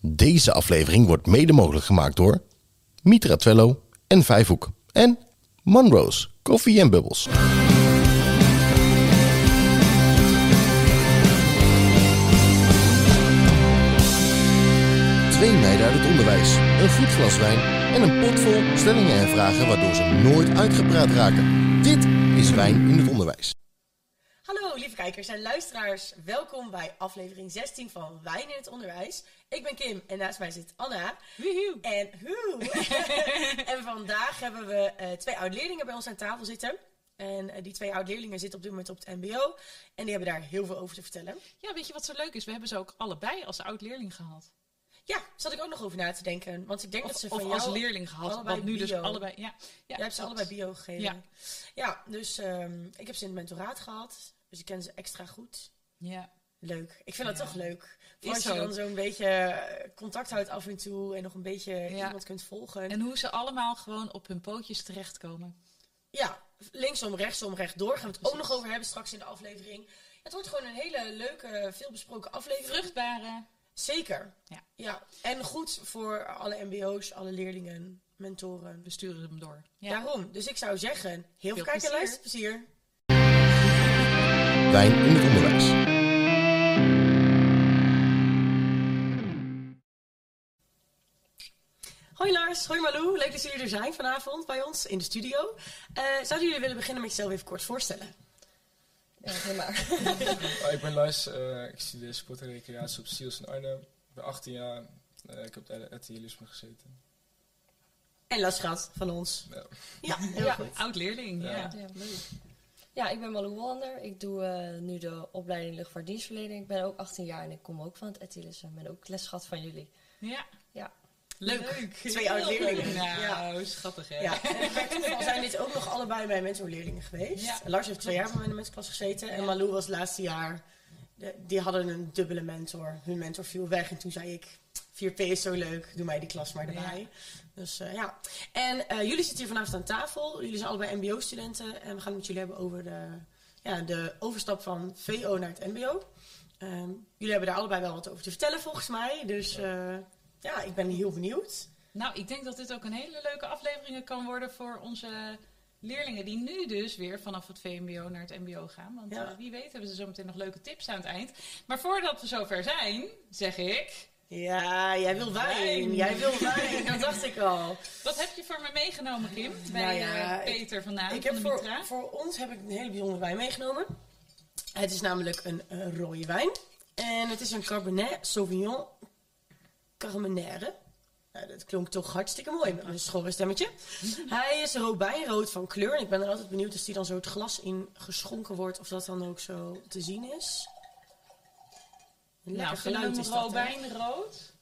Deze aflevering wordt mede mogelijk gemaakt door Mitra Twello en Vijfhoek en Monroe's Coffee and Bubbles. Twee meiden uit het onderwijs, een goed glas wijn en een pot vol stellingen en vragen waardoor ze nooit uitgepraat raken. Dit is Wijn in het Onderwijs. Kijkers en luisteraars, welkom bij aflevering 16 van Wijn in het Onderwijs. Ik ben Kim en naast mij zit Anna. En hoe. en vandaag hebben we eh, twee oud-leerlingen bij ons aan tafel zitten. En eh, die twee oud-leerlingen zitten op dit moment op het mbo. En die hebben daar heel veel over te vertellen. Ja, weet je wat zo leuk is? We hebben ze ook allebei als oud-leerling gehad. Ja, zat ik ook nog over na te denken. Want ik denk dat ze van of als jou leerling gehad, want nu dus allebei... Ja, ja, Jij hebt ze allebei bio gegeven. Ja. Ja, dus ehm, ik heb ze in het mentoraat gehad. Dus ik ken ze extra goed. Ja. Leuk. Ik vind dat Ja. toch leuk. Als je dan zo'n beetje eh, contact houdt af en toe en nog een beetje Ja. iemand kunt volgen. En hoe ze allemaal gewoon op hun pootjes terechtkomen. Ja, linksom, rechtsom, rechtdoor. Gaan we het ook nog over hebben straks in de aflevering. Het wordt gewoon een hele leuke, veelbesproken aflevering. Vruchtbare. Zeker. Ja. ja. En goed voor alle mbo's, alle leerlingen, mentoren. We sturen hem door. Ja. Daarom. Dus ik zou zeggen, heel veel, Veel en plezier. luisterplezier. Wijn in het Onderwijs. Hoi Lars, hoi Malou. Leuk dat jullie er zijn vanavond bij ons in de studio. Eh, zouden jullie willen beginnen met jezelf even kort voorstellen? Ja, helemaal. Ah, ik ben Lars, eh, ik studeer sport en recreatie op SIELS in Arnhem. Ik ben 18 jaar, eh, ik heb bij de etielisme gezeten. En Lars gaat van ons. Ja. Ja, heel Ja. goed. Oud-leerling, ja. Ja. Ja, leuk. Ja, ik ben Malou Hollander. Ik doe eh, nu de opleiding luchtvaartdienstverlening. Ik ben ook 18 jaar en ik kom ook van het Etilis en ben ook lesgat van jullie. Ja. Ja. Leuk. Twee oud-leerlingen. Nou, Ja. schattig hè. Ja, en bij zijn dit ook nog allebei mijn mentorleerlingen geweest. Ja. Lars heeft twee jaar bij mij in de mentorklas gezeten. En. Malou was het laatste jaar. de- die hadden een dubbele mentor. Hun mentor viel weg. En toen zei ik, 4P is zo leuk. Doe mij die klas maar erbij. Dus eh, ja. En eh, jullie zitten hier vanavond aan tafel. Jullie zijn allebei mbo-studenten. En we gaan het met jullie hebben over de, ja, de overstap van VO naar het mbo. Ehm, jullie hebben daar allebei wel wat over te vertellen volgens mij. Dus eh, ja, ik ben heel benieuwd. Nou, ik denk dat dit ook een hele leuke aflevering kan worden voor onze leerlingen die nu dus weer vanaf het VMBO naar het MBO gaan. Want Ja. wie weet hebben ze zometeen nog leuke tips aan het eind. Maar voordat we zover zijn, zeg ik... Ja, jij wil wijn. Jij wil wijn, dat dacht ik al. Wat heb je voor me meegenomen, Kim? Bij Nou ja, eh, Peter vandaan ik van heb de voor, voor ons heb ik een hele bijzondere wijn meegenomen. Het is namelijk een eh, rode wijn. En het is een Cabernet Sauvignon Carmenère. Nou, dat klonk toch hartstikke mooi met mijn schorre stemmetje. Hij is robijnrood van kleur. En ik ben er altijd benieuwd als die dan zo het glas in geschonken wordt. Of dat dan ook zo te zien is. Lekker Nou, geluid is dat. robijnrood.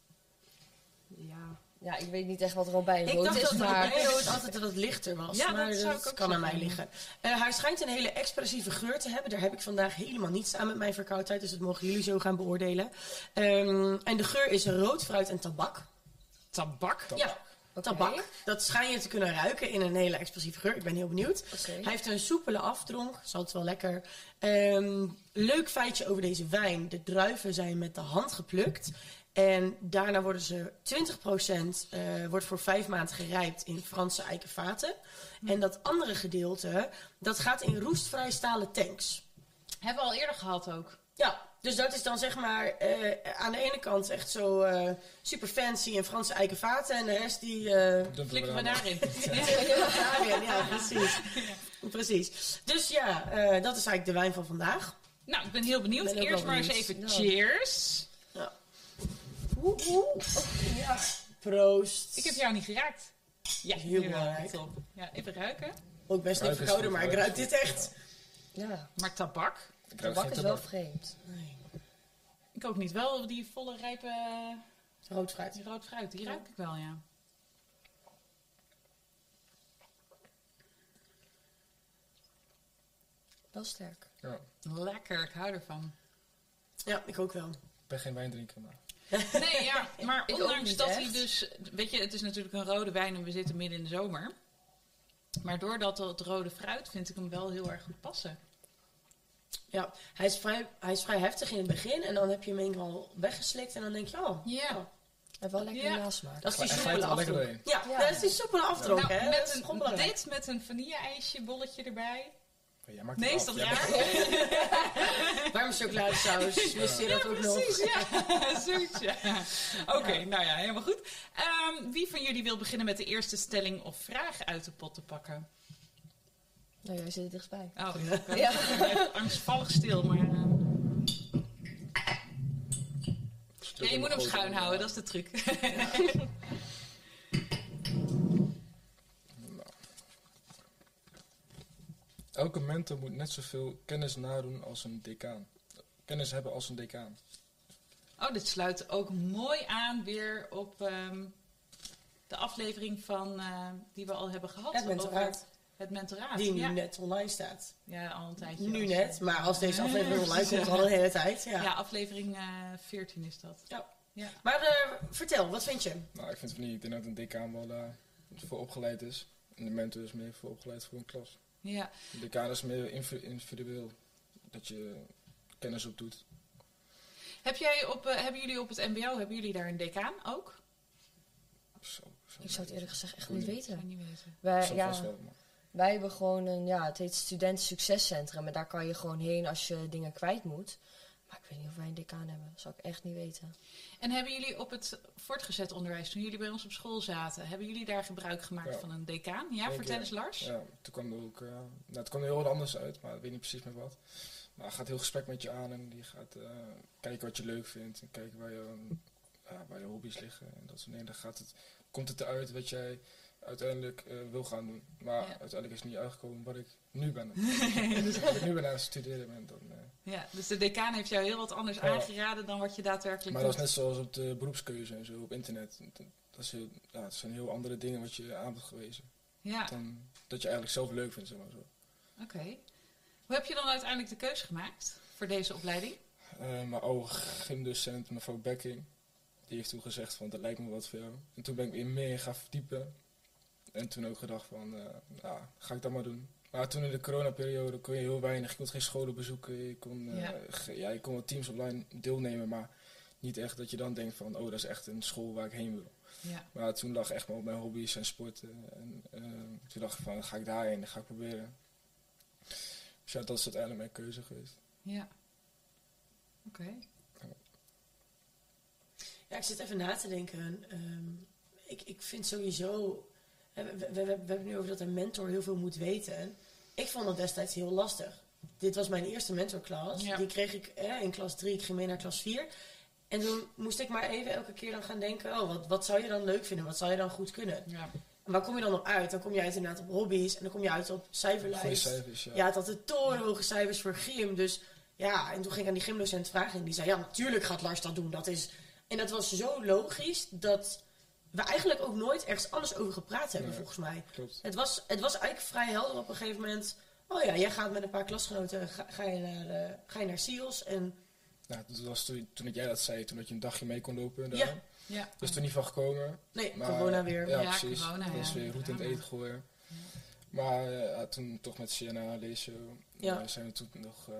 Ja. ja, ik weet niet echt wat robijn Ik rood dacht is, dat maar... robijnrood altijd wat lichter was. Ja, maar dat zou ik ook kan aan mij liggen. Eh, hij schijnt een hele expressieve geur te hebben. Daar heb ik vandaag helemaal niets aan met mijn verkoudheid. Dus dat mogen jullie zo gaan beoordelen. Ehm, en de geur is rood fruit en tabak. Tabak. Ja, Tabak. Dat schijn je te kunnen ruiken in een hele expressieve geur. Ik ben heel benieuwd. Hij heeft een soepele afdronk. Is altijd wel lekker. Ehm, leuk feitje over deze wijn. De druiven zijn met de hand geplukt. En daarna worden ze 20% eh, wordt voor vijf maanden gerijpt in Franse eiken vaten. En dat andere gedeelte, dat gaat in roestvrij stalen tanks. Hebben we al eerder gehad ook. Ja, dus dat is dan zeg maar eh, aan de ene kant echt zo eh, super fancy in Franse eiken vaten. En de rest die... eh, Flikken we daarin. ja, ja, precies. Precies. Dus ja, eh, dat is eigenlijk de wijn van vandaag. Nou, ik ben heel benieuwd. Ben Eerst maar eens even cheers. Ja. Oeh, oeh. Ja. Proost. Ik heb jou niet geraakt. Ja, Heel belangrijk. Ja, even ruiken. Ook best is verkouden, maar ik ruik dit echt. Ja, Maar tabak? Tabak is wel vreemd. Ik ook niet. Wel die volle rijpe Rood fruit. die rood fruit. Die ruik ik wel, ja. Wel sterk. Ja, Lekker, ik hou ervan. Ja, ik ook wel. ik ben geen wijndrinker, maar... Nee, ja, maar ondanks dat hij dus... Weet je, het is natuurlijk een rode wijn en we zitten midden in de zomer. Maar doordat dat rode fruit vind ik hem wel heel erg goed passen. Ja, hij is, vrij, hij is vrij heftig in het begin en dan heb je hem eenmaal weggeslikt en dan denk je, oh, Ja. oh, wel lekker Ja. nasmaak. Dat is die Hij soepele er afdronk. doorheen. Ja, Ja. dat is die soepele afdronk, Nou, hè. Met een, dit met een vanille-ijsje bolletje erbij. Maar jij maakt Nee, het is dat raar? Warme chocoladesaus, wist je dat ook nog? Precies, ja. Zoiets, ja. Oké, nou ja, helemaal goed. Ehm, wie van jullie wil beginnen met de eerste stelling of vraag uit de pot te pakken? Nou, jij zit er dichtstbij. Oh, Ja. echt angstvallig stil, maar... eh, ja, je moet hem schuin houden, dat is de truc. Elke mentor moet net zoveel kennis nadoen als een decaan. Kennis hebben als een decaan. Oh, dit sluit ook mooi aan weer op ehm, de aflevering van, eh, die we al hebben gehad. Het mentoraat. over Het mentoraat, Die nu ja. net online staat. Ja, al een tijdje. Nu als- net, maar als deze aflevering online komt, al een hele tijd. Ja. Ja, aflevering eh 14 is dat. Ja. Ja. Maar eh, vertel, wat vind je? Nou, ik vind het niet. Ik denk dat een decaan wel daar voor opgeleid is. En de mentor is meer voor opgeleid voor een klas. Ja. De decaan is meer individueel. Dat je kennis op doet. Heb jij op, eh, hebben jullie op het mbo, hebben jullie daar een decaan ook? Zo, zo Ik zou het eerlijk gezegd echt niet Ik zou weten. niet weten. Wij, Zo ja, vast wel, maar- wij hebben gewoon een, ja, het heet Student Succescentrum. En daar kan je gewoon heen als je dingen kwijt moet. Maar ik weet niet of wij een decaan hebben. Dat zou ik echt niet weten. En hebben jullie op het voortgezet onderwijs, toen jullie bij ons op school zaten, hebben jullie daar gebruik gemaakt Ja. van een decaan? Ja, vertel eens Lars. Ja, toen kwam er ook... eh nou, het kwam er heel wat anders uit, maar ik weet niet precies met wat. Maar hij gaat heel gesprek met je aan en die gaat eh, kijken wat je leuk vindt. En kijken waar je, eh, ja, waar je hobby's liggen en dat soort dingen. Dan gaat het, komt het eruit wat jij uiteindelijk eh, wil gaan doen. Maar Ja. uiteindelijk is het niet uitgekomen wat ik nu ben. dus als ik nu ben aan het studeren ben, dan... eh, Ja, dus de decaan heeft jou heel wat anders Ja. aangeraden dan wat je daadwerkelijk maar dat is net zoals op de beroepskeuze en zo op internet. Dat, dat, is heel, ja, dat zijn heel andere dingen wat je aan wordt gewezen. Ja, Dan dat je eigenlijk zelf leuk vindt, zeg maar zo. oké. Hoe heb je dan uiteindelijk de keuze gemaakt voor deze opleiding? Eh, mijn oude gymdocent, mevrouw Bekking, die heeft toen gezegd van dat lijkt me wat voor jou. En toen ben ik weer meer gaan verdiepen. En toen ook gedacht van, eh, ja, ga ik dat maar doen. Maar toen in de coronaperiode kon je heel weinig. Je kon geen scholen bezoeken. Je kon, eh, Ja. ja, je kon wel teams online deelnemen, maar niet echt dat je dan denkt van, oh, dat is echt een school waar ik heen wil. Ja, Maar toen lag echt maar op mijn hobby's en sporten. En eh, toen dacht ik van, ga ik daarheen, ga ik proberen. Dus ja, dat is uiteindelijk mijn keuze geweest. ja. Oké. Ja, ik zit even na te denken. Ehm, ik, ik vind sowieso... We, we, we, we hebben het nu over dat een mentor heel veel moet weten. Ik vond dat destijds heel lastig. Dit was mijn eerste mentorklas. Ja. Die kreeg ik eh, in klas 3. Ik ging mee naar klas 4. En toen moest ik maar even elke keer dan gaan denken... Oh, wat, wat zou je dan leuk vinden? Wat zou je dan goed kunnen? Ja. En waar kom je dan op uit? Dan kom je uit inderdaad op hobby's. En dan kom je uit op Goede cijferlijst. cijfers, ja. Ja, het had de torenhoge cijfers voor gym. Dus ja, en toen ging ik aan die gymdocent vragen. En die zei, ja, natuurlijk gaat Lars dat doen. Dat is... En dat was zo logisch dat we eigenlijk ook nooit ergens anders over gepraat hebben, Nee. volgens mij. Klopt. Het was, het was eigenlijk vrij helder op een gegeven moment. Oh ja, jij gaat met een paar klasgenoten, ga, ga je, naar, eh, ga je naar SEALS. En Nou, dat was toen, toen jij dat zei, toen dat je een dagje mee kon lopen. Daar. Ja. Ja. Dat is er niet van gekomen. nee, Maar, corona weer. Ja, Ja, precies. corona, dat was weer goed in het eten gooien. Maar eh, toen toch met CNA leesshow Ja. eh, zijn we toen nog eh,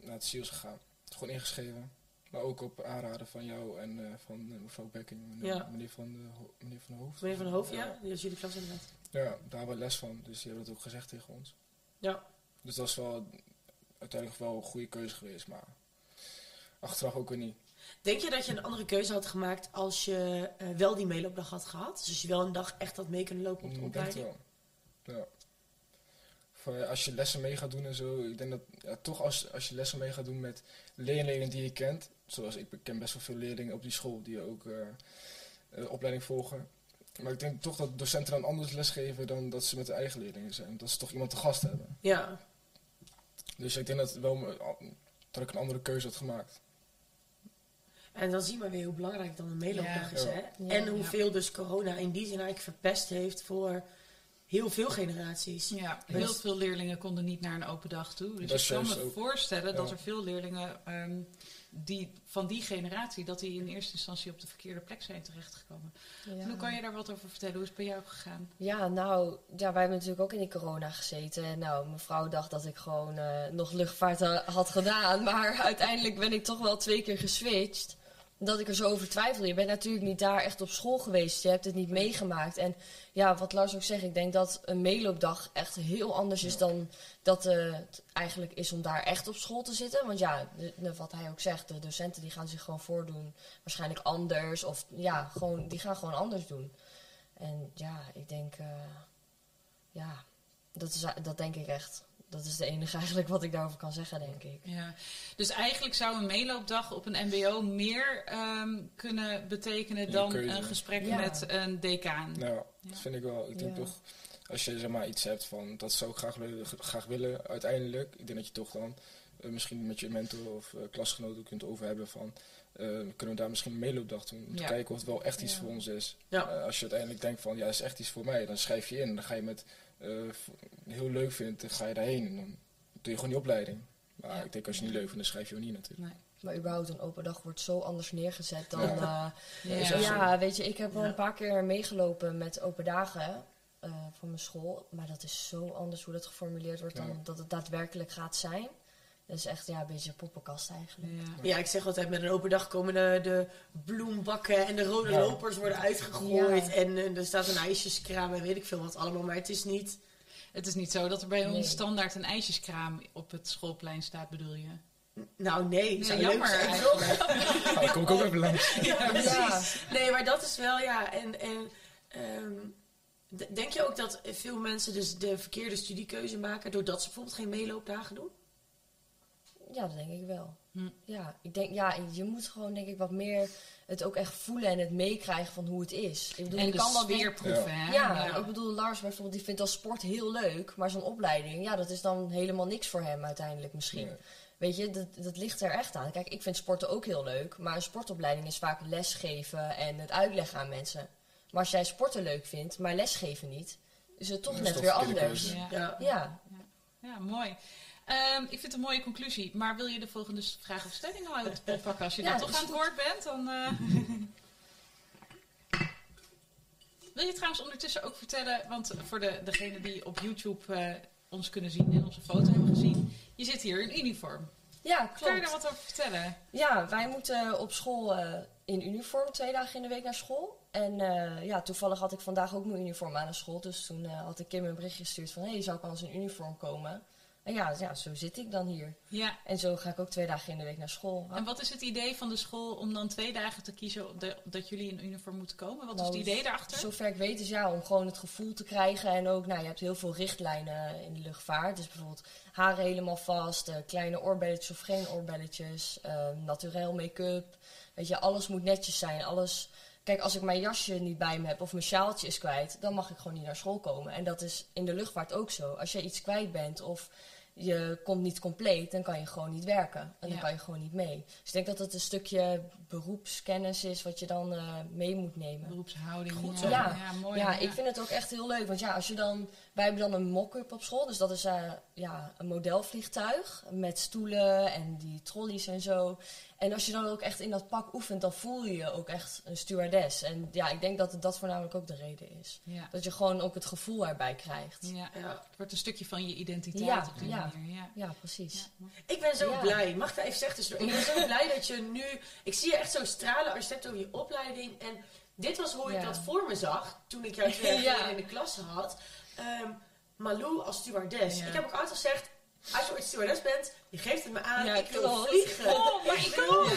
naar het SEALS gegaan. Gewoon ingeschreven. Maar ook op aanraden van jou en eh, van eh, mevrouw Bekking, meneer, Ja. meneer, van de, meneer van de Hoofd. Meneer van de Hoofd, ja, die was jullie klas inderdaad. Ja, daar hebben we les van. Dus die hebben dat ook gezegd tegen ons. Ja. Dus dat is wel uiteindelijk wel een goede keuze geweest. Maar achteraf ook weer niet. Denk je dat je een andere keuze had gemaakt als je eh, wel die meeloopdag had gehad? Dus als je wel een dag echt had mee kunnen lopen op de Mm, Ik denk het opleiding? wel. Ja. Voor, als je lessen mee gaat doen en zo, ik denk dat ja, toch als, als je lessen mee gaat doen met leerlingen die je kent, zoals ik ken best wel veel leerlingen op die school die ook eh, eh, opleiding volgen. Maar ik denk toch dat docenten dan anders lesgeven dan dat ze met de eigen leerlingen zijn. Dat ze toch iemand te gast hebben. Ja, Dus ik denk dat, wel, me- dat ik een andere keuze had gemaakt. En dan zie je maar weer hoe belangrijk dan een meeloopdag Ja. is. Hè? Ja. en hoeveel dus corona in die zin eigenlijk verpest heeft voor heel veel generaties. Ja, Dus- heel veel leerlingen konden niet naar een open dag toe. Dus ik kan me ook- voorstellen dat er veel leerlingen ehm, die, van die generatie, dat die in eerste instantie op de verkeerde plek zijn terechtgekomen. Ja. Hoe kan je daar wat over vertellen? Hoe is het bij jou gegaan? Ja, nou, ja, wij hebben natuurlijk ook in die corona gezeten. En nou, mijn vrouw dacht dat ik gewoon eh, nog luchtvaart eh, had gedaan. Maar uiteindelijk ben ik toch wel twee keer geswitcht. Dat ik er zo over twijfelde. Je bent natuurlijk niet daar echt op school geweest. Je hebt het niet meegemaakt. En ja, wat Lars ook zegt, ik denk dat een meeloopdag echt heel anders is dan dat eh, het eigenlijk is om daar echt op school te zitten. Want ja, wat hij ook zegt, de docenten die gaan zich gewoon voordoen. Waarschijnlijk anders. Of ja, gewoon, die gaan gewoon anders doen. En ja, ik denk, eh, ja, dat, is, dat denk ik echt. Dat is de enige eigenlijk wat ik daarover kan zeggen, denk ik. Ja. Dus eigenlijk zou een meeloopdag op een MBO meer ehm, kunnen betekenen dan keuze. een gesprek Ja. met een decaan. Nou, Ja. dat vind ik wel. Ik denk Ja. toch, als je zeg maar iets hebt van dat zou ik graag, willen- graag willen uiteindelijk. Ik denk dat je toch dan eh, misschien met je mentor of eh, klasgenoten kunt over hebben van eh, kunnen we daar misschien een meeloopdag doen. Om te kijken of het wel echt iets Ja. voor ons is. Ja. Als je uiteindelijk denkt van ja, dat is echt iets voor mij, dan schrijf je in. Dan ga je met eh, heel leuk vindt, dan ga je daarheen. En dan doe je gewoon die opleiding. Maar Ja. ik denk als je niet leuk vindt, dan schrijf je ook niet natuurlijk. Nee. Maar überhaupt een open dag wordt zo anders neergezet dan... Ja. eh, Ja. weet je, ik heb wel Ja. een paar keer meegelopen met open dagen eh, van mijn school. Maar dat is zo anders hoe dat geformuleerd wordt dan dat het daadwerkelijk gaat zijn. Dat is echt ja, een beetje een poppenkast eigenlijk. Ja. Ja, ik zeg altijd, met een open dag komen de, de bloembakken en de rode Ja. lopers worden uitgegooid. Ja. En eh, er staat een ijsjeskraam en weet ik veel wat allemaal. Maar het is niet... Het is niet zo dat er bij Nee. ons standaard een ijsjeskraam op het schoolplein staat, bedoel je? Nou nee, Nee, zou jammer leuk zijn, eigenlijk. toch? Nou, dan kom ik ook even langs. Ja, precies. Ja. Nee, maar dat is wel, ja. En, en ehm, denk je ook dat veel mensen dus de verkeerde studiekeuze maken doordat ze bijvoorbeeld geen meeloopdagen doen? Ja, dat denk ik wel. Hm. Ja, ik denk, ja, je moet gewoon denk ik wat meer het ook echt voelen en het meekrijgen van hoe het is. Ik bedoel, En je de kan wel denken- proeven, hè? Ja, ik bedoel, Lars bijvoorbeeld, die vindt al sport heel leuk, maar zo'n opleiding, ja, dat is dan helemaal niks voor hem uiteindelijk misschien. Nee. Weet je, dat, dat ligt er echt aan. Kijk, ik vind sporten ook heel leuk, maar een sportopleiding is vaak lesgeven en het uitleggen aan mensen. Maar als jij sporten leuk vindt, maar lesgeven niet, is het toch Dat is net toch weer anders. Ja. Ja. Ja, Ja, mooi. Ehm, ik vind het een mooie conclusie. Maar wil je de volgende vraag of stelling al uit oppakken? Als je Ja, dan toch aan het woord bent, dan... eh. wil je trouwens ondertussen ook vertellen... Want voor de, degenen die op YouTube eh, ons kunnen zien en onze foto hebben gezien... Je zit hier in uniform. ja Kan je klopt. daar wat over vertellen? Ja, wij moeten op school eh, in uniform twee dagen in de week naar school. En ja, toevallig had ik vandaag ook mijn uniform aan naar school. Dus toen had ik Kim een berichtje gestuurd van... hé, hey, zou ik anders in uniform komen? En ja, ja, zo zit ik dan hier. Ja. En zo ga ik ook twee dagen in de week naar school. En wat is het idee van de school om dan twee dagen te kiezen de- dat jullie in uniform moeten komen? Wat is Nou, het idee daarachter? Zover ik weet is ja, om gewoon het gevoel te krijgen. En ook, nou, je hebt heel veel richtlijnen in de luchtvaart. Dus bijvoorbeeld haren helemaal vast, eh, kleine oorbelletjes of geen oorbelletjes, eh naturel make-up. Weet je, alles moet netjes zijn. Alles... Kijk, als ik mijn jasje niet bij me heb of mijn sjaaltje is kwijt, dan mag ik gewoon niet naar school komen. En dat is in de luchtvaart ook zo. Als je iets kwijt bent of je komt niet compleet, dan kan je gewoon niet werken. En dan Ja. kan je gewoon niet mee. Dus ik denk dat het een stukje beroepskennis is wat je dan eh, mee moet nemen. Beroepshouding. Goed ja. Ja. mooi. Ja, ik vind het ook echt heel leuk. Want ja, als je dan. Wij hebben dan een mock-up op school. Dus dat is eh, ja, een modelvliegtuig. Met stoelen en die trolleys en zo. En als je dan ook echt in dat pak oefent, dan voel je je ook echt een stewardess. En ja, ik denk dat dat voornamelijk ook de reden is. Ja. Dat je gewoon ook het gevoel erbij krijgt. Ja. Ja. Het wordt een stukje van je identiteit Ja, op die ja. manier. Ja. Ja, precies. Ja. Ik ben zo Ja. blij. Mag ik dat even zeggen? tussendoor? Ik ben zo blij dat je nu... Ik zie je echt zo stralen als je het hebt over je opleiding. En dit was hoe ik dat voor me zag. Toen ik jou twee jaar in de klas had. Ehm, Malou als stewardess. Ja. Ik heb ook altijd gezegd... Als je ooit stewardess bent, je geeft het me aan. Ja, ik wil klopt. vliegen. Oh, maar ik ook.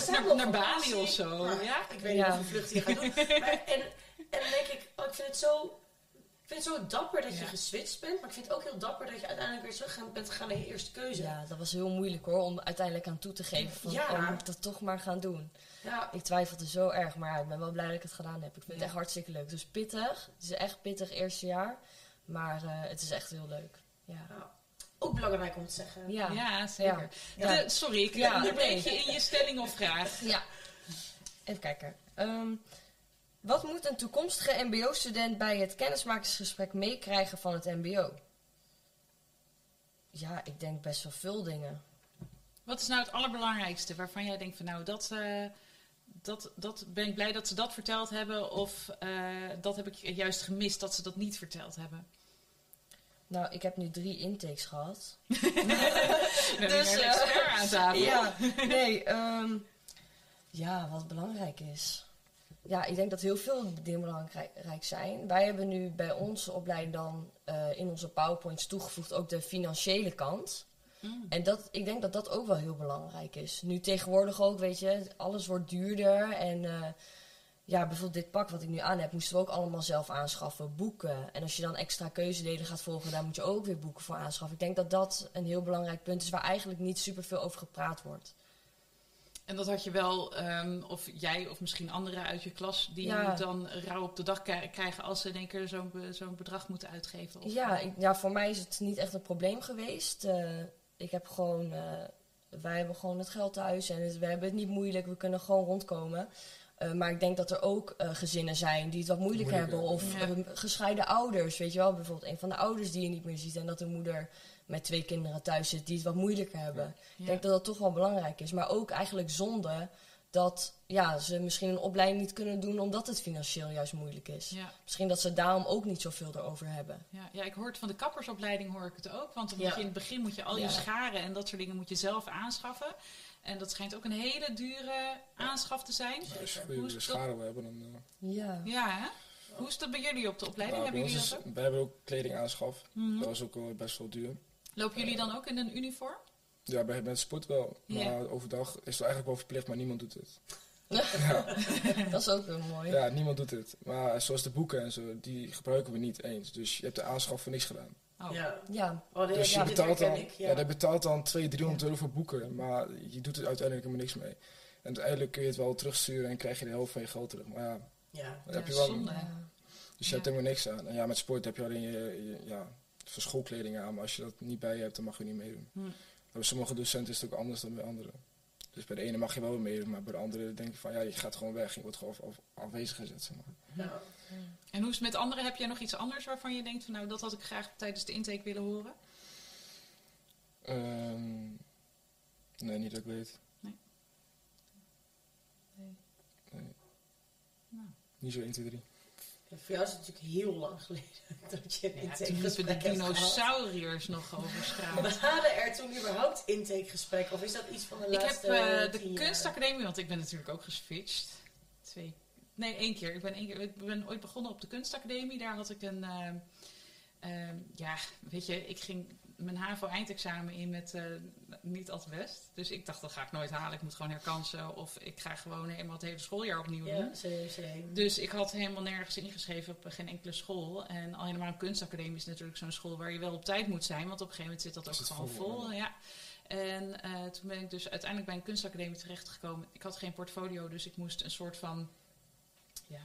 Samen Naar, naar Bali of zo. Ja? Ik weet Ja. niet hoeveel vluchten je gaat doen. Maar, en, en dan denk ik, oh, ik vind het zo... Ik vind het zo dapper dat je Ja. geswitcht bent. Maar ik vind het ook heel dapper dat je uiteindelijk weer terug bent gegaan naar je eerste keuze. Ja, dat was heel moeilijk hoor, om uiteindelijk aan toe te geven van, Ja. oh, moet ik dat toch maar gaan doen. Ja. Ik twijfelde zo erg, maar ja, ik ben wel blij dat ik het gedaan heb. Ik vind Ja. het echt hartstikke leuk. Dus pittig. Het is echt pittig eerste jaar. Maar eh, het is echt heel leuk. Ja. Ook belangrijk om te zeggen. Ja. Ja, zeker. Ja. De- sorry, ik Ja, nee. je in je stelling of vraag. Ja. Even kijken. Ehm, wat moet een toekomstige mbo-student bij het kennismakingsgesprek meekrijgen van het mbo? Ja, ik denk best wel veel dingen. Wat is nou het allerbelangrijkste waarvan jij denkt van nou, dat, eh, dat, dat ben ik blij dat ze dat verteld hebben of eh, dat heb ik juist gemist dat ze dat niet verteld hebben. Nou, ik heb nu drie intakes gehad. Dus, een eh, expert aan tafel. Ja, nee. ehm, Ja, wat belangrijk is. Ja, ik denk dat heel veel dingen belangrijk zijn. Wij hebben nu bij onze opleiding dan eh, in onze PowerPoints toegevoegd ook de financiële kant. Mm. En dat, ik denk dat dat ook wel heel belangrijk is. Nu tegenwoordig ook, weet je, alles wordt duurder. En eh, ja, bijvoorbeeld dit pak wat ik nu aan heb, moesten we ook allemaal zelf aanschaffen, boeken. En als je dan extra keuzedelen gaat volgen, daar moet je ook weer boeken voor aanschaffen. Ik denk dat dat een heel belangrijk punt is waar eigenlijk niet superveel over gepraat wordt. En dat had je wel, ehm, of jij of misschien anderen uit je klas, die Ja. dan rauw op de dag krijgen als ze in één keer zo'n be- zo'n bedrag moeten uitgeven. Of, Ja, ik- ja, voor mij is het niet echt een probleem geweest. Eh, ik heb gewoon, eh, wij hebben gewoon het geld thuis en het- we hebben het niet moeilijk. We kunnen gewoon rondkomen. Eh, maar ik denk dat er ook eh, gezinnen zijn die het wat moeilijk Moeilijk hebben. Of gescheiden ouders, weet je wel. Bijvoorbeeld een van de ouders die je niet meer ziet. En dat de moeder met twee kinderen thuis zit die het wat moeilijker hebben. Ja. Ik denk dat dat toch wel belangrijk is. Maar ook eigenlijk zonde dat ja, ze misschien een opleiding niet kunnen doen omdat het financieel juist moeilijk is. Ja, Misschien dat ze daarom ook niet zoveel erover hebben. ja, ja, ik hoor het van de kappersopleiding hoor ik het ook. Want dan Ja. moet je in het begin moet je al je Ja. scharen en dat soort dingen moet je zelf aanschaffen. En dat schijnt ook een hele dure aanschaf te zijn. Als je goede schade wil hebben, dan... eh, Ja. Ja, hè? Hoe is dat bij jullie op de opleiding? nou, hebben jullie dat is, ook? wij hebben ook kleding aanschaf. Mhm. Dat was ook wel best wel duur. Lopen jullie dan ook in een uniform? Ja, bij met sport wel. Maar Ja. overdag is het eigenlijk wel verplicht, maar niemand doet het. Dat is ook wel mooi. Ja, niemand doet het. Maar zoals de boeken en zo, die gebruiken we niet eens. Dus je hebt de aanschaf voor niks gedaan. Oh. Ja. Ja, Oh, Dus ja, je betaalt dan, ik. ja. Ja. je betaalt dan 200, 300 euro voor boeken, maar je doet er uiteindelijk helemaal niks mee. En uiteindelijk kun je het wel terugsturen en krijg je de helft van je geld terug. Maar ja, Ja. dan Ja, heb je wel, zonde. ja. dus je hebt helemaal niks aan. En ja, met sport heb je alleen je, je- ja, voor schoolkleding aan, maar als je dat niet bij je hebt, dan mag je niet meedoen. Hm. Bij sommige docenten is het ook anders dan bij anderen. Dus bij de ene mag je wel meedoen, maar bij de andere denk je van ja, je gaat gewoon weg. Je wordt gewoon af- af- afwezig gezet, zeg maar. Ja. En hoe is het met anderen? Heb jij nog iets anders waarvan je denkt van nou dat had ik graag tijdens de intake willen horen? Ehm, nee, niet dat ik weet. Nee. Nee. Nee. Nou. Niet zo 1, 2, 3. Ja, Voor jou is het natuurlijk heel lang geleden dat je een Ja, intakegesprek de hebt dinosauriërs nog over straat. We hadden er toen überhaupt intakegesprekken? Of is dat iets van de Ik heb laatste eh, de kunstacademie, want ik ben natuurlijk ook geswitcht. Twee. Nee, één keer. Ik ben, één keer. Ik ben ooit begonnen op de kunstacademie. Daar had ik een. eh, eh, ja, weet je, ik ging mijn HAVO-eindexamen in met eh, niet al te best. Dus ik dacht, dat ga ik nooit halen. Ik moet gewoon herkansen. Of ik ga gewoon helemaal het hele schooljaar opnieuw doen. Ja. Dus ik had helemaal nergens ingeschreven op geen enkele school. En al helemaal een kunstacademie is natuurlijk zo'n school waar je wel op tijd moet zijn. Want op een gegeven moment zit dat ook gewoon vol, vol. Ja. En eh, toen ben ik dus uiteindelijk bij een kunstacademie terechtgekomen. Ik had geen portfolio, dus ik moest een soort van... Ja,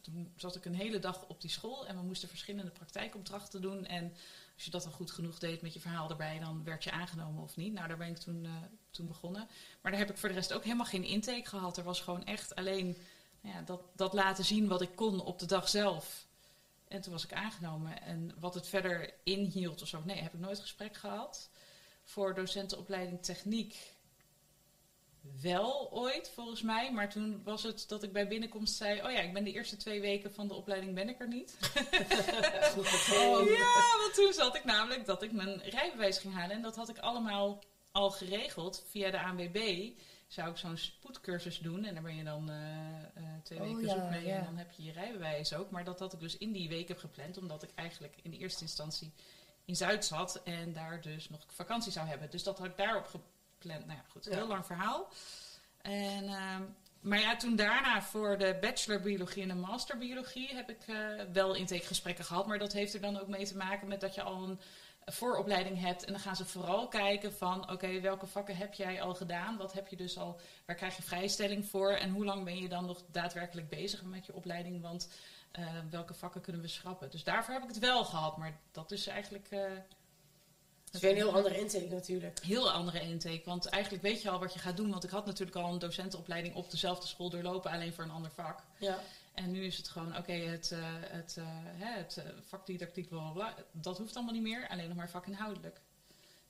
toen zat ik een hele dag op die school en we moesten verschillende praktijkopdrachten doen. En als je dat dan goed genoeg deed met je verhaal erbij, dan werd je aangenomen of niet. Nou, daar ben ik toen, eh, toen begonnen. Maar daar heb ik voor de rest ook helemaal geen intake gehad. Er was gewoon echt alleen nou ja, dat, dat laten zien wat ik kon op de dag zelf. En toen was ik aangenomen. En wat het verder inhield of zo, nee, heb ik nooit gesprek gehad. Voor docentenopleiding techniek wel ooit, volgens mij. Maar toen was het dat ik bij binnenkomst zei... oh ja, ik ben de eerste twee weken van de opleiding ben ik er niet. Ja, want toen zat ik namelijk dat ik mijn rijbewijs ging halen. En dat had ik allemaal al geregeld via de ANWB. Zou ik zo'n spoedcursus doen. En daar ben je dan eh, eh, twee Oh, weken ja, zoek mee. ja. En dan heb je je rijbewijs ook. Maar dat had ik dus in die week heb gepland. Omdat ik eigenlijk in eerste instantie in Zuid zat. En daar dus nog vakantie zou hebben. Dus dat had ik daarop gepland. Nou ja, goed. Een Ja. heel lang verhaal. En... ehm, maar ja, toen daarna voor de bachelor biologie en de master biologie heb ik eh, wel intakegesprekken gehad. Maar dat heeft er dan ook mee te maken met dat je al een vooropleiding hebt. En dan gaan ze vooral kijken van, oké, welke vakken heb jij al gedaan? Wat heb je dus al, waar krijg je vrijstelling voor? En hoe lang ben je dan nog daadwerkelijk bezig met je opleiding? Want eh, welke vakken kunnen we schrappen? Dus daarvoor heb ik het wel gehad. Maar dat is eigenlijk... Het is weer een heel andere intake natuurlijk. heel andere intake. Want eigenlijk weet je al wat je gaat doen. Want ik had natuurlijk al een docentenopleiding op dezelfde school doorlopen, alleen voor een ander vak. Ja. En nu is het gewoon, oké, het, eh, het, hè, het eh, vakdidactiek, bla, bla, bla, dat hoeft allemaal niet meer. Alleen nog maar vakinhoudelijk.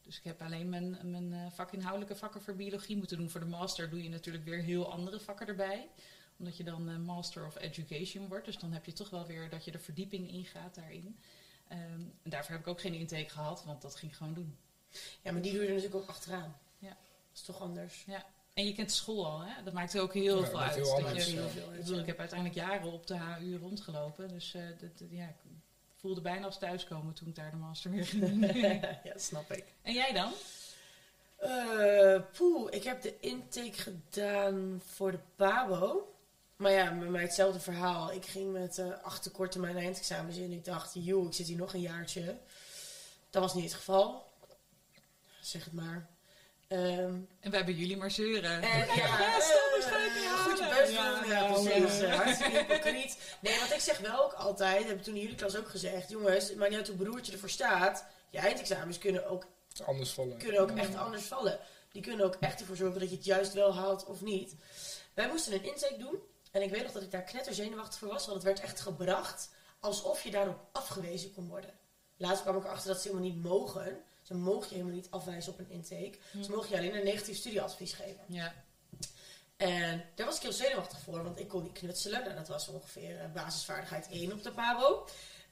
Dus ik heb alleen mijn, mijn vakinhoudelijke vakken voor biologie moeten doen. Voor de master doe je natuurlijk weer heel andere vakken erbij. Omdat je dan Master of Education wordt. Dus dan heb je toch wel weer dat je de verdieping ingaat daarin. Ehm, en daarvoor heb ik ook geen intake gehad, want dat ging ik gewoon doen. ja, maar die doe je er natuurlijk ook achteraan. Ja. Dat is toch anders. Ja. En je kent de school al, hè? Dat maakt ook heel Ja, veel uit. heel dat je-. Heel veel ik bedoel, ik heb uiteindelijk jaren op de HU rondgelopen. Dus eh, dat, dat- ja, ik voelde bijna als thuiskomen toen ik daar de master weer ging doen. ja, dat snap ik. en jij dan? Eh poeh, ik heb de intake gedaan voor de PABO. Maar ja, met mij hetzelfde verhaal. Ik ging met eh acht tekorten mijn eindexamens in. Ik dacht, joh, ik zit hier nog een jaartje. Dat was niet het geval. Zeg het maar. Ehm, En we hebben jullie maar zeuren. en, ja, best, eh, onderscheid niet goed je best Ja, doen. Ja, precies. ja. Hartstikke hypocriet. Nee, want ik zeg wel ook altijd, heb ik toen in jullie klas ook gezegd. Jongens, maar niet uit hoe broertje ervoor staat. Je eindexamens kunnen ook Anders vallen. kunnen ook echt anders vallen. Die kunnen ook echt ervoor zorgen dat je het juist wel haalt of niet. Wij moesten een intake doen. En ik weet nog dat ik daar knetter zenuwachtig voor was. Want het werd echt gebracht alsof je daarop afgewezen kon worden. Laatst kwam ik erachter dat ze helemaal niet mogen. Ze mogen je helemaal niet afwijzen op een intake. Ze mogen je alleen een negatief studieadvies geven. Ja. En daar was ik heel zenuwachtig voor, want ik kon niet knutselen. Nou, dat was ongeveer eh, basisvaardigheid 1 op de PABO.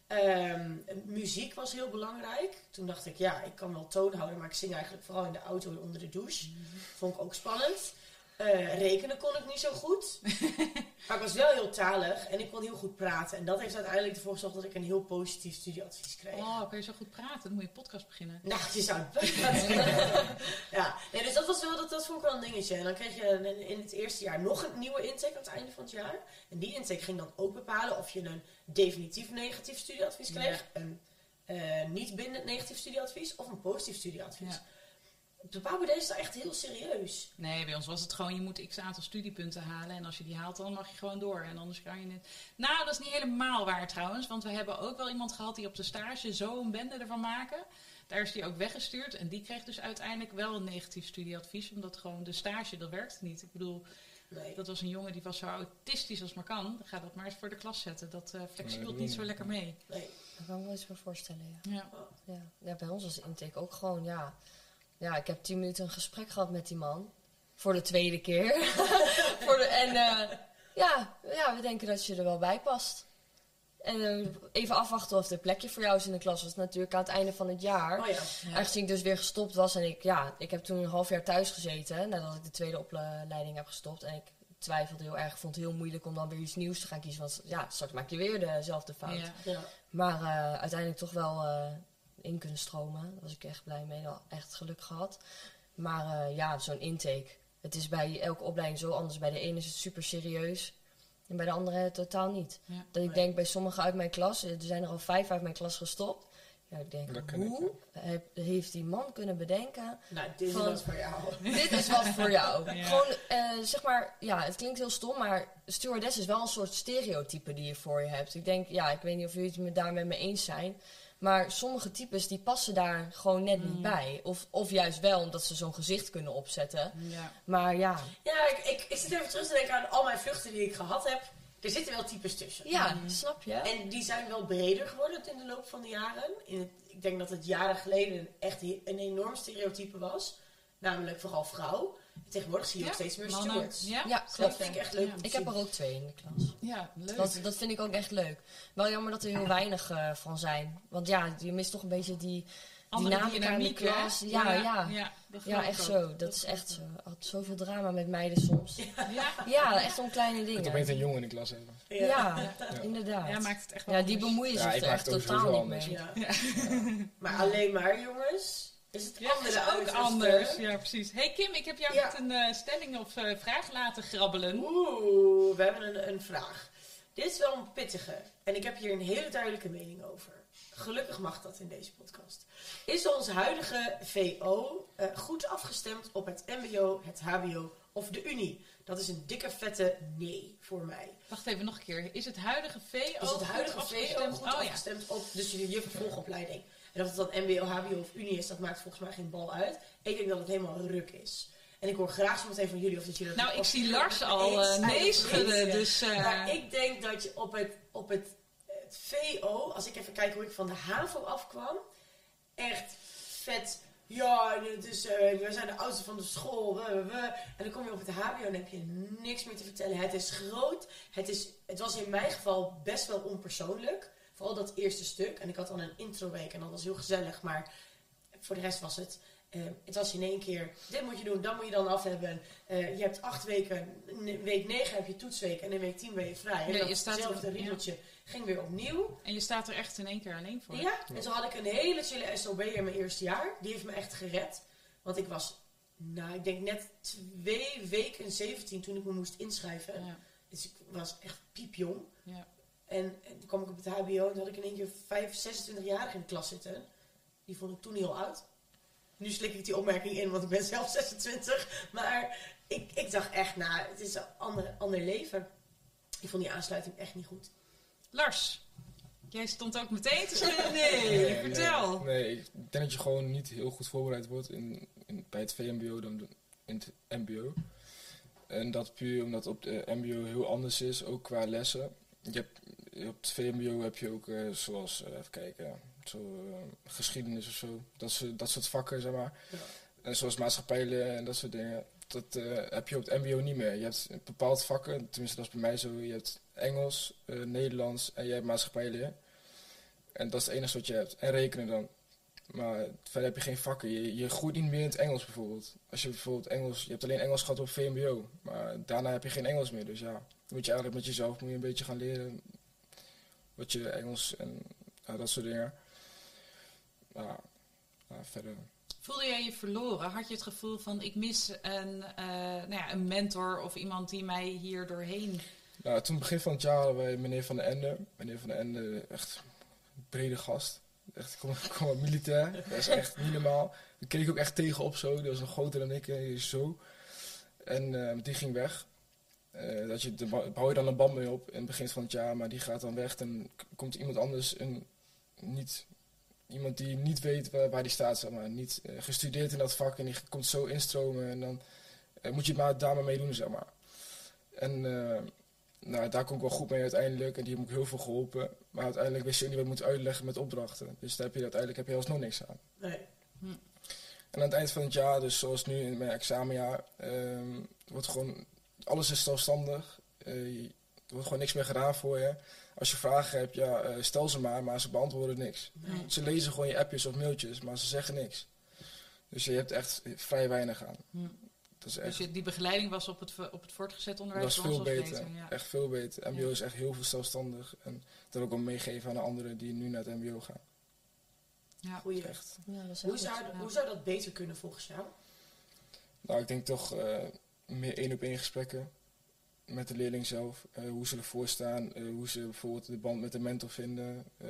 Ehm, muziek was heel belangrijk. Toen dacht ik, ja, ik kan wel toon houden, maar ik zing eigenlijk vooral in de auto en onder de douche. Vond ik ook spannend. Eh, rekenen kon ik niet zo goed. maar ik was wel heel talig en ik kon heel goed praten. En dat heeft uiteindelijk ervoor gezorgd dat ik een heel positief studieadvies kreeg. Oh, kan je zo goed praten? Dan moet je een podcast beginnen. Nou, je zou ja, nee, dus dat was wel, dat, dat vond ik wel een dingetje. En dan kreeg je in, in het eerste jaar nog een nieuwe intake aan het einde van het jaar. En die intake ging dan ook bepalen of je een definitief negatief studieadvies kreeg. Een eh, niet bindend negatief studieadvies of een positief studieadvies. Ja. De Pabo deed dat echt heel serieus. Nee, bij ons was het gewoon, je moet x aantal studiepunten halen. En als je die haalt, dan mag je gewoon door. En anders kan je niet. Nou, dat is niet helemaal waar trouwens. Want we hebben ook wel iemand gehad die op de stage zo een bende ervan maken. Daar is die ook weggestuurd. En die kreeg dus uiteindelijk wel een negatief studieadvies. Omdat gewoon de stage, dat werkte niet. Ik bedoel, Nee. dat was een jongen die was zo autistisch als maar kan. Ga dat maar eens voor de klas zetten. Dat eh flexibelt Nee, niet zo lekker mee. nee. Dat kan ik me eens wel voorstellen, ja. Ja. Ja, ja bij ons was de intake ook gewoon, ja. Ja, ik heb tien minuten een gesprek gehad met die man. Voor de tweede keer. Voor de, en eh, ja, ja, we denken dat je er wel bij past. En eh, even afwachten of er plekje voor jou is in de klas. was natuurlijk aan het einde van het jaar. Oh ja. Aangezien ik dus weer gestopt was en ik, ja, ik heb toen een half jaar thuis gezeten. Nadat ik de tweede opleiding heb gestopt. En ik twijfelde heel erg, vond het heel moeilijk om dan weer iets nieuws te gaan kiezen. Want ja, straks maak je weer dezelfde fout. Ja. ja. Maar eh, uiteindelijk toch wel in kunnen stromen. Daar was ik echt blij mee. Wel echt geluk gehad. Maar eh, ja, zo'n intake. Het is bij elke opleiding zo anders. Bij de ene is het super serieus. En bij de andere totaal niet. Ja. Dat ik Nee. denk bij sommigen uit mijn klas. Er zijn er al vijf uit mijn klas gestopt. Ja, ik denk, Dat ik, hoe heb- heeft die man kunnen bedenken Nou, dit is Van- wat voor jou. dit is wat voor jou. Ja. Gewoon, eh, zeg maar, ja, het klinkt heel stom, maar stewardess is wel een soort stereotype die je voor je hebt. Ik denk, ja, ik weet niet of jullie het me daar met me eens zijn. Maar sommige types die passen daar gewoon net niet bij. Of, of juist wel, omdat ze zo'n gezicht kunnen opzetten. Ja. Maar ja, Ja, ik, ik, ik zit even terug te denken aan al mijn vluchten die ik gehad heb. Er zitten wel types tussen. ja, snap je? En die zijn wel breder geworden in de loop van de jaren. In het, ik denk dat het jaren geleden echt een enorm stereotype was. Namelijk vooral vrouw. Tegenwoordig zie je Ja, ook steeds meer mannen. stewards. Ja, Ja, klopt. dat vind ik echt leuk Ik heb er ook twee in de klas. ja leuk. Dat, dat vind ik ook echt leuk. Wel jammer dat er heel weinig eh, van zijn. Want ja, je mist toch een beetje die... Dynamica in de hè? klas. Ja, ja. ja, echt ook. zo. Dat is echt zo. Had zoveel drama met meiden soms. Ja, Ja, echt om kleine dingen. opeens een jongen in de klas hebben. Ja. Ja, inderdaad. ja, maakt het echt wel Ja, die bemoeien Ja, zich er echt totaal niet mee. Ja. Maar alleen maar jongens. Is het Ja, dat andere is ook anders. Ja, precies. hey Kim, ik heb jou Ja. met een eh, stelling of eh, vraag laten grabbelen. Oeh, we hebben een, een vraag. Dit is wel een pittige. En ik heb hier een hele duidelijke mening over. Gelukkig mag dat in deze podcast. Is onze huidige VO eh, goed afgestemd op het MBO, het HBO of de Unie? Dat is een dikke vette nee voor mij. Wacht even nog een keer. Is het huidige VO Is het huidige goed VO afgestemd? goed Oh ja. afgestemd op dus je, je vervolgopleiding? En of het dan MBO, HBO of Unie is, dat maakt volgens mij geen bal uit. Ik denk dat het helemaal ruk is. En ik hoor graag zo meteen van jullie of dat jullie dat Nou, ik zie Lars al nee schudden. niet. Dus eh, Maar ik denk dat je op het, op het, het VO, als ik even kijk hoe ik van de HAVO afkwam, echt vet. Ja, eh, we zijn de oudste van de school. we, we, we. En dan kom je op het HBO en heb je niks meer te vertellen. Het is groot. Het, is, het was in mijn geval best wel onpersoonlijk. Vooral dat eerste stuk. En ik had dan een introweek en dat was heel gezellig. Maar voor de rest was het Eh, het was in één keer, dit moet je doen, dat moet je dan af hebben. Eh, je hebt acht weken, week negen heb je toetsweek en in week tien ben je vrij. Ja, je staat hetzelfde riedeltje ging weer opnieuw. En je staat er echt in één keer alleen voor. Ja, en toen had ik een hele chille SOB in mijn eerste jaar. Die heeft me echt gered. Want ik was, nou, ik denk net twee weken 17 toen ik me moest inschrijven. Ja, Dus ik was echt piepjong. ja. En, en toen kwam ik op het HBO en toen had ik in één keer 5, 26 jaar in de klas zitten. Die vond ik toen heel oud. Nu slik ik die opmerking in, want ik ben zelf 26. Maar ik, ik dacht echt, nou, het is een ander, ander leven. Ik vond die aansluiting echt niet goed. Lars, jij stond ook meteen te schudden. Nee, vertel. Nee, nee, ik denk dat je gewoon niet heel goed voorbereid wordt in, in, bij het VMBO dan de- in het MBO. En dat puur omdat op de MBO heel anders is, ook qua lessen. Je hebt, op het VMBO heb je ook, eh, zoals, eh, even kijken, zo, eh, geschiedenis of zo. Dat, soort- dat soort vakken, zeg maar. Ja. En zoals maatschappijleer en dat soort dingen. Dat heb je op het MBO niet meer. Je hebt bepaald vakken, tenminste dat is bij mij zo. Je hebt Engels, Nederlands en je hebt maatschappijleer. En dat is het enige wat je hebt. En rekenen dan. Maar verder heb je geen vakken. Je, je groeit niet meer in het Engels bijvoorbeeld. Als je bijvoorbeeld Engels... Je hebt alleen Engels gehad op VMBO. Maar daarna heb je geen Engels meer. Dus ja, moet je eigenlijk met jezelf moet je een beetje gaan leren. Wat je Engels en dat soort dingen. Maar ja, verder... Voelde jij je verloren? Had je het gevoel van ik mis een, eh, nou ja, een mentor of iemand die mij hier doorheen... Nou, toen begin van het jaar hadden wij meneer Van den Ende. Meneer Van den Ende, echt een brede gast. Echt, kom, kom militair. Dat is echt niet normaal. Ik keek ook echt tegenop zo. Die was nog groter dan ik, eh, zo. En eh, die ging weg. Eh, dat je, de, bouw je dan een band mee op in het begin van het jaar, maar die gaat dan weg. Dan komt iemand anders, een, niet, iemand die niet weet waar, waar die staat, zeg maar. Niet eh, gestudeerd in dat vak en die komt zo instromen. En dan eh, moet je het maar daar maar mee doen, zeg maar. En nou, daar kom ik wel goed mee uiteindelijk. En die heb ik heel veel geholpen. Maar uiteindelijk wist je ook niet wat je moet uitleggen met opdrachten. Dus daar heb je uiteindelijk heb je alsnog niks aan. Nee. En aan het eind van het jaar, dus zoals nu in mijn examenjaar, ehm, wordt gewoon, alles is zelfstandig. Eh, je- er wordt gewoon niks meer gedaan voor je. Als je vragen hebt, ja, eh, stel ze maar, maar ze beantwoorden niks. Nee. Ze lezen gewoon je appjes of mailtjes, maar ze zeggen niks. Dus je hebt echt vrij weinig aan. Hm. Dat is Dus echt, je- die begeleiding was op het, op het voortgezet dat onderwijs is bij ons veel beter. ja. Echt veel beter. MBO Ja. is echt heel veel zelfstandig. En dat ook wel meegeven aan de anderen die nu naar het MBO gaan. Ja. Goeie. Echt. Ja, dat is Hoe zou, hoe zou dat beter kunnen volgens jou? Nou, ik denk toch eh, meer één op één gesprekken met de leerling zelf. Eh, hoe ze ervoor staan, eh, hoe ze bijvoorbeeld de band met de mentor vinden, eh,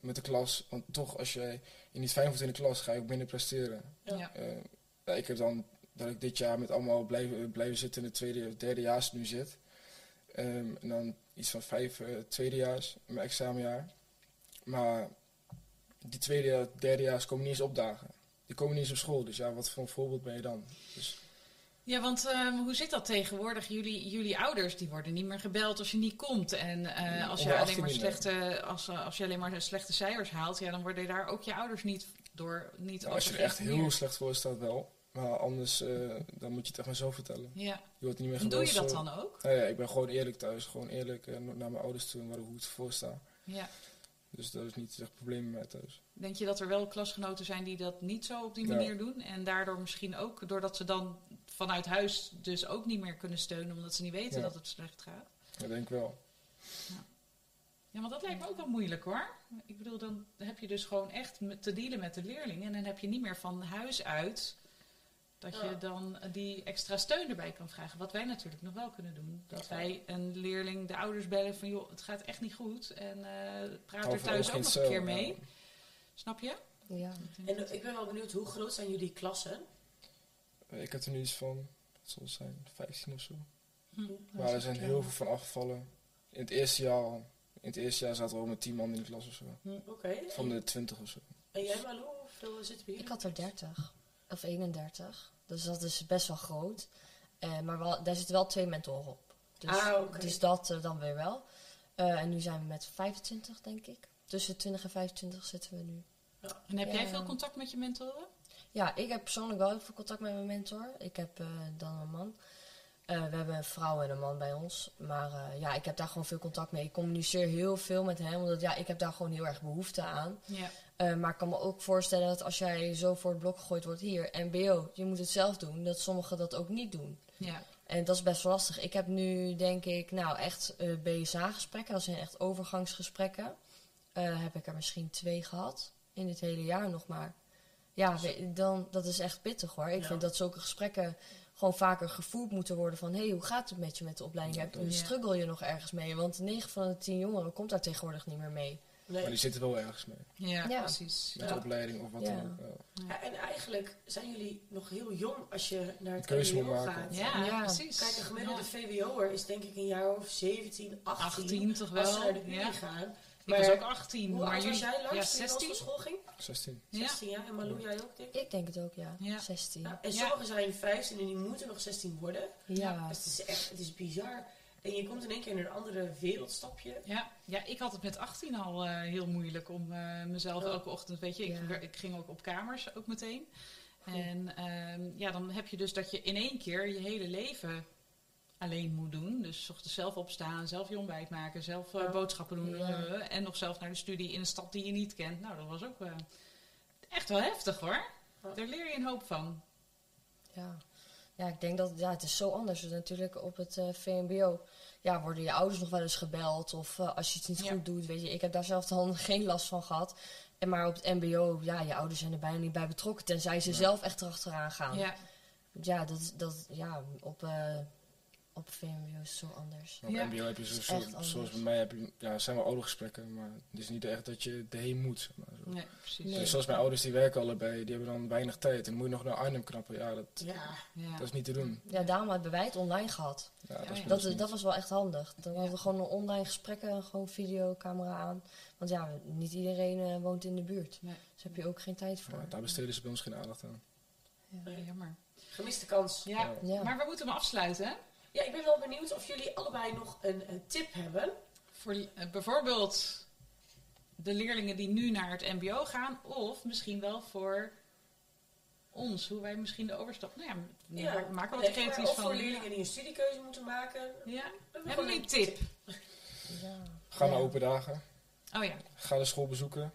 met de klas. Want toch, als jij je niet fijn voelt in de klas, ga je ook minder presteren. Ja. Ik heb dan dat ik dit jaar met allemaal blijven, blijven zitten in het tweede of derde jaar nu zit. Ehm, en dan iets van vijf uh, tweedejaars, in mijn examenjaar. Maar die tweede, derdejaars komen niet eens opdagen. Die komen niet eens op school. Dus ja, wat voor een voorbeeld ben je dan? Dus, Ja, want ehm, hoe zit dat tegenwoordig? Jullie, jullie ouders die worden niet meer gebeld als je niet komt. En eh, als, je alleen maar 18 niet meer. slechte, als, eh, als je alleen maar slechte cijfers haalt, ja, dan worden daar ook je ouders niet door. Niet nou, als je er echt heel meer. slecht voor staat wel. Maar anders, eh, dan moet je het echt maar zo vertellen. Ja. Je wordt niet meer En doe gebeld. je dat zo- dan ook? Nou ja, ik ben gewoon eerlijk thuis. Gewoon eerlijk naar mijn ouders toe en waar- hoe het voor staat. Ja. Dus dat is niet echt probleem met thuis. Denk je dat er wel klasgenoten zijn die dat niet zo op die Ja. manier doen? En daardoor misschien ook, doordat ze dan vanuit huis dus ook niet meer kunnen steunen, omdat ze niet weten Ja. dat het slecht gaat? Dat denk ik wel. Ja, want dat lijkt me ook wel moeilijk hoor. Ik bedoel, dan heb je dus gewoon echt te dealen met de leerling. En dan heb je niet meer van huis uit dat Ja. je dan die extra steun erbij kan vragen. Wat wij natuurlijk nog wel kunnen doen. Dat Ja. wij een leerling, de ouders bellen van joh, het gaat echt niet goed. En eh, praat er thuis ook nog een keer ja. mee. Snap je? Ja. En eh, ik ben wel benieuwd, hoe groot zijn jullie klassen? Ik heb er nu iets van, wat zal het zijn, 15 of zo. Hm. Maar er zijn heel veel van afgevallen. In het eerste jaar, al- in het eerste jaar zaten we al met 10 man in de klas of zo. Oké. Van de 20 of zo. En jij Malou, hoeveel zitten we hier? Ik had er 30 of 31. Dus dat is best wel groot. Eh, maar wel, daar zitten wel twee mentoren op. Dus, Ah, oké. dus dat eh, dan weer wel. Eh, en nu zijn we met 25, denk ik. Tussen 20 en 25 zitten we nu. En heb jij Ja. veel contact met je mentoren? Ja, ik heb persoonlijk wel heel veel contact met mijn mentor. Ik heb eh, dan een man. Eh, we hebben een vrouw en een man bij ons. Maar eh, ja, ik heb daar gewoon veel contact mee. Ik communiceer heel veel met hem. Omdat ja, ik heb daar gewoon heel erg behoefte aan. Ja. Maar ik kan me ook voorstellen dat als jij zo voor het blok gegooid wordt hier, MBO, je moet het zelf doen, dat sommigen dat ook niet doen. Ja. En dat is best wel lastig. Ik heb nu, denk ik, nou echt BSA-gesprekken, dat zijn echt overgangsgesprekken. Heb ik er misschien twee gehad in dit hele jaar nog maar. Ja, we- dan, dat is echt pittig hoor. Ik Ja. vind dat zulke gesprekken gewoon vaker gevoerd moeten worden van... hé, hey, hoe gaat het met je met de opleiding? Heb, Ja. Struggle je nog ergens mee? Want 9 van de 10 jongeren komt daar tegenwoordig niet meer mee. Nee. Maar die zitten wel ergens mee. Ja, Ja. precies. Met Ja. de opleiding of wat Ja. dan ook. Ja. Ja, en eigenlijk zijn jullie nog heel jong als je naar het keuze moet MBO maken. gaat. Ja, Ja. precies. Kijk, een gemiddelde Ja. VWO'er is denk ik een jaar of 17, 18. 18 toch Als ze wel? naar de Unie gaan. Ik was Maar ook 18. Hoe maar oud was jullie... jij, Lars, Ja, toen je als 16. van school ging? 16. Ja. 16 jaar. En Malou, jij ook, denk ik? Ik denk het ook, ja. Ja. 16. Ja, en Ja. sommigen zijn 15 en die moeten nog 16 worden. Ja. Dus het is echt, het is bizar. En je komt in één keer in een andere wereldstapje. Ja, ja, ik had het met 18 al eh, heel moeilijk om eh, mezelf Ja. elke ochtend, weet je, ik, Ja. ik ging ook op kamers ook meteen. En ehm, ja, dan heb je dus dat je in één keer je hele leven alleen moet doen. Dus ochtends zelf opstaan, zelf je ontbijt maken, zelf eh, boodschappen doen. Ja. eh, en nog zelf naar de studie in een stad die je niet kent. Nou, dat was ook eh, echt wel heftig hoor. Ja. Daar leer je een hoop van. Ja. ja, ik denk dat ja, het is zo anders. Dus natuurlijk op het VMBO ja, worden je ouders nog wel eens gebeld. Of als je het niet Ja. goed doet, weet je. Ik heb daar zelf dan geen last van gehad. En maar op het MBO, ja, je ouders zijn er bijna niet bij betrokken. Tenzij ze zelf echt erachteraan gaan. Ja, Ja, dat, is- dat, ja op, op VMBO is het zo anders. Maar op Ja. MBO heb je zo, zo, zoals bij mij heb je, ja, zijn wel oude gesprekken, maar het is niet echt dat je erheen moet. zeg Maar zo. nee, precies. Nee. Dus zoals mijn ouders, die werken allebei, die hebben dan weinig tijd. En dan moet je nog naar Arnhem knappen, ja, dat, Ja. Ja. dat is niet te doen. Ja, daarom hebben wij het online gehad. Ja, dat, is Dat, dat was wel echt handig. Dan Ja. hadden we gewoon een online gesprekken, gewoon videocamera aan. Want ja, niet iedereen eh, woont in de buurt. Nee. Dus heb je ook geen tijd voor. Ja, daar besteden ze bij ons geen aandacht aan. Ja, jammer. Gemiste kans. Ja. Ja. Ja. maar we moeten hem afsluiten. Ja, ik ben wel benieuwd of jullie allebei nog een, een tip hebben. Voor eh, bijvoorbeeld de leerlingen die nu naar het MBO gaan, of misschien wel voor ons, hoe wij misschien de overstap. Nou ja, Ja, maken wat creatiefs Of van. voor leerlingen die een studiekeuze moeten maken. Ja, hebben we een tip? Ja. Ga naar open dagen, Oh ja, ga de school bezoeken.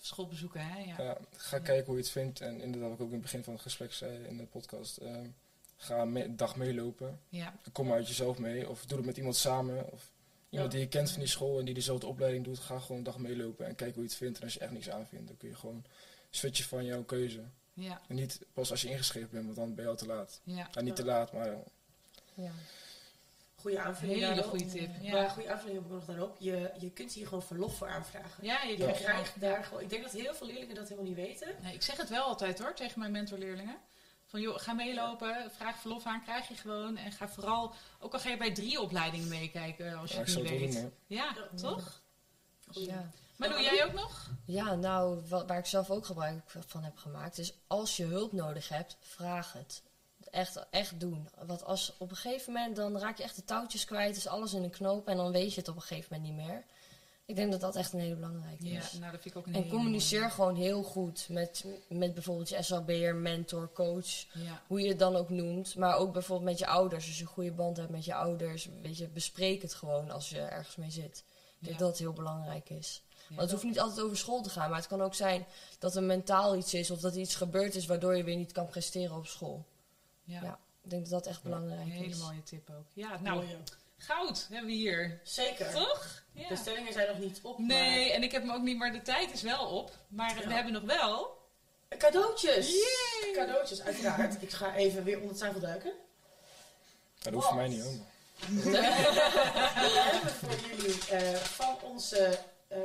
schoolbezoeken, hè? Ja. Ja, ga Ja. kijken hoe je het vindt. En inderdaad, wat ik ook in het begin van het gesprek zei in de podcast. ehm, ga me- een dag meelopen. ja. Kom maar uit jezelf mee. Of doe het met iemand samen. Of iemand Ja. die je kent van die school en die dezelfde opleiding doet. Ga gewoon een dag meelopen en kijk hoe je het vindt. En als je echt niks aanvindt, dan kun je gewoon switchen van jouw keuze. Ja, En niet pas als je ingeschreven bent, want dan ben je al te laat. ja. Niet te laat, maar Ja. Goede aanvulling Hele daarop. goede tip. Maar Ja, goede aanvulling heb ik nog daarop. Je, je kunt hier gewoon verlof voor aanvragen. ja je Je krijgt daar gewoon... Ik denk dat heel veel leerlingen dat helemaal niet weten. Nee, ik zeg het wel altijd hoor, tegen mijn mentorleerlingen. Van joh, ga meelopen, vraag verlof aan, krijg je gewoon. En ga vooral, ook al ga je bij drie opleidingen meekijken als je ja, het niet weet. doen. Ja, Ja. toch? Ja. Maar doe jij ook nog? ja, nou, wat, waar ik zelf ook gebruik van heb gemaakt, is als je hulp nodig hebt, vraag het. Echt, echt doen. Want als op een gegeven moment, dan raak je echt de touwtjes kwijt, is alles in een knoop en dan weet je het op een gegeven moment niet meer. Ik denk dat dat echt een hele belangrijke Ja, is. nou dat vind ik ook een En hele communiceer mooie. gewoon heel goed met, met bijvoorbeeld je SLB'er, mentor, coach. Ja, Hoe je het dan ook noemt. Maar ook bijvoorbeeld met je ouders. Als je een goede band hebt met je ouders. Weet je, bespreek het gewoon als je ergens mee zit. Ik denk Ja. dat het heel belangrijk is. Ja. Want het hoeft niet altijd over school te gaan. Maar het kan ook zijn dat er mentaal iets is. Of dat er iets gebeurd is waardoor je weer niet kan presteren op school. ja. Ja. Ik denk dat dat echt Ja. belangrijk Een hele is. mooie tip ook. Ja, nou. Goud hebben we hier. Zeker. Toch? Ja. De stellingen zijn nog niet op. Nee, en ik heb hem ook niet, maar de tijd is wel op. Maar we Ja. hebben nog wel. Cadeautjes. Yay! Cadeautjes, uiteraard. ik ga even weer onder tafel duiken. Ja, dat hoeft voor mij niet hoor. We hebben voor jullie eh, van onze eh,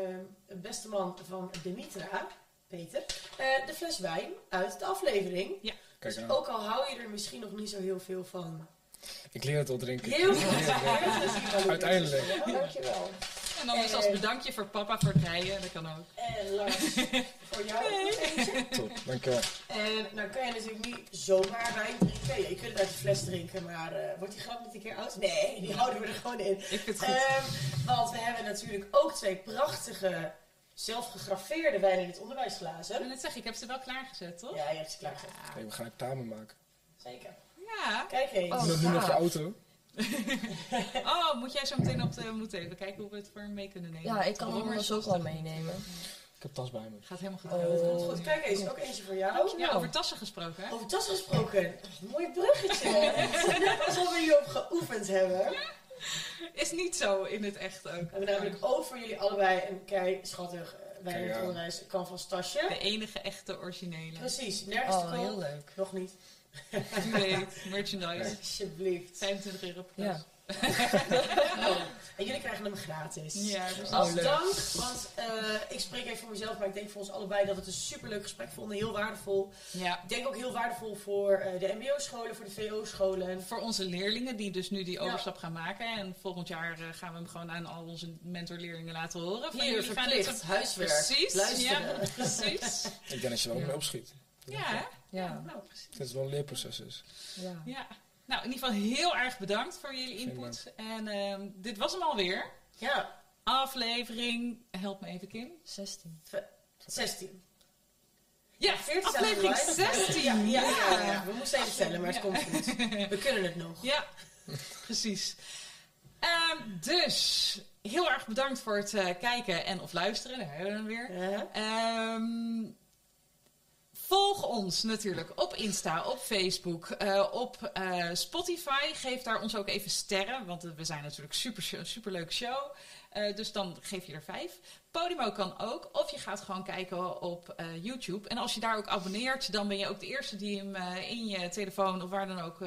beste man van Demitra, Peter, eh, de fles wijn uit de aflevering. Kijk Dus aan. ook al hou je er misschien nog niet zo heel veel van. Ik leer het al drinken. Heel Ik het plezier. Uiteindelijk. Ja, dankjewel. En anders als bedankje voor papa voor het rijden, dat kan ook. En Lars, voor jou eentje. Top, dankjewel. En nou kan je natuurlijk niet zomaar wijn drinken. Ja, je kunt het uit de fles drinken, maar eh, wordt die grap niet een keer oud? Nee, die houden we er gewoon in. Ik vind het goed. Ehm, want we hebben natuurlijk ook twee prachtige, zelfgegraveerde wijnen in het ik onderwijsglazen. wil net zeggen, ik heb ze wel klaargezet, toch? Ja, je hebt ze klaargezet. We gaan een tamen maken. Zeker. Ja. Kijk eens. Oh, nu nog auto. oh, moet jij zo meteen op de... Moeten even kijken hoe we het voor hem mee kunnen nemen. Ja, ik kan hem Rommers anders ook wel meenemen. Ik heb tas bij me. Gaat helemaal goed. Oh. Goed, kijk eens, ook eentje voor jou. Ja, over tassen gesproken. hè? Over tas gesproken. Oh, mooi bruggetje. Alsof we hierop geoefend hebben. Is niet zo in het echt ook. We hebben namelijk ook voor jullie allebei een kei schattig eh, en ja. onderwijs canvas tasje. De enige echte originele. Precies, nergens Oh, te heel koop. leuk. Nog niet. Weet, merchandise. Alsjeblieft. 25 euro per Ja. Oh, En jullie krijgen hem gratis. Ja, precies. Als Oh, dank, want eh, ik spreek even voor mezelf, maar ik denk voor ons allebei dat het een superleuk gesprek vonden. Heel waardevol. Ja. Ik denk ook heel waardevol voor eh, de mbo-scholen, voor de VO-scholen. Voor onze leerlingen die dus nu die Ja. overstap gaan maken. En volgend jaar eh, gaan we hem gewoon aan al onze mentorleerlingen laten horen. Van Hier, jullie gaan dit verplicht, huiswerk. Precies, Luisteren. ja, precies. Ik denk dat je er wel mee opschiet. Ja, hè? Ja, nou precies. Dat het wel een leerproces is. ja. Ja. Nou, in ieder geval heel erg bedankt voor jullie input. En ehm, dit was hem alweer. Ja, Aflevering, help me even Kim. 16. 16. Ja, 14 aflevering staat erbij. 16. Ja, ja, ja, ja. we moesten even tellen, maar het Ja. komt goed. We kunnen het nog. Ja, precies. Ehm, dus, heel erg bedankt voor het eh, kijken en of luisteren. Daar hebben we hem weer. Ja. Volg ons natuurlijk op Insta, op Facebook, eh, op eh, Spotify. Geef daar ons ook even sterren, want we zijn natuurlijk super, super show. Eh, dus dan geef je er vijf. Podimo kan ook, of je gaat gewoon kijken op eh, YouTube. En als je daar ook abonneert, dan ben je ook de eerste die hem eh, in je telefoon of waar dan ook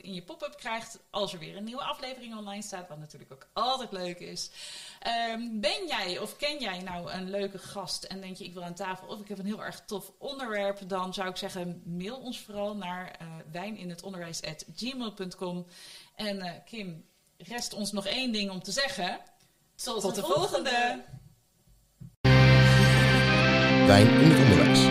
in je pop-up krijgt. Als er weer een nieuwe aflevering online staat, wat natuurlijk ook altijd leuk is. Ehm, ben jij of ken jij nou een leuke gast en denk je ik wil aan tafel of ik heb een heel erg tof onderwerp, dan zou ik zeggen mail ons vooral naar wijninhetonderwijs.gmail.com. En Kim, rest ons nog één ding om te zeggen. Tot, Tot de volgende. Wijn in het onderwijs.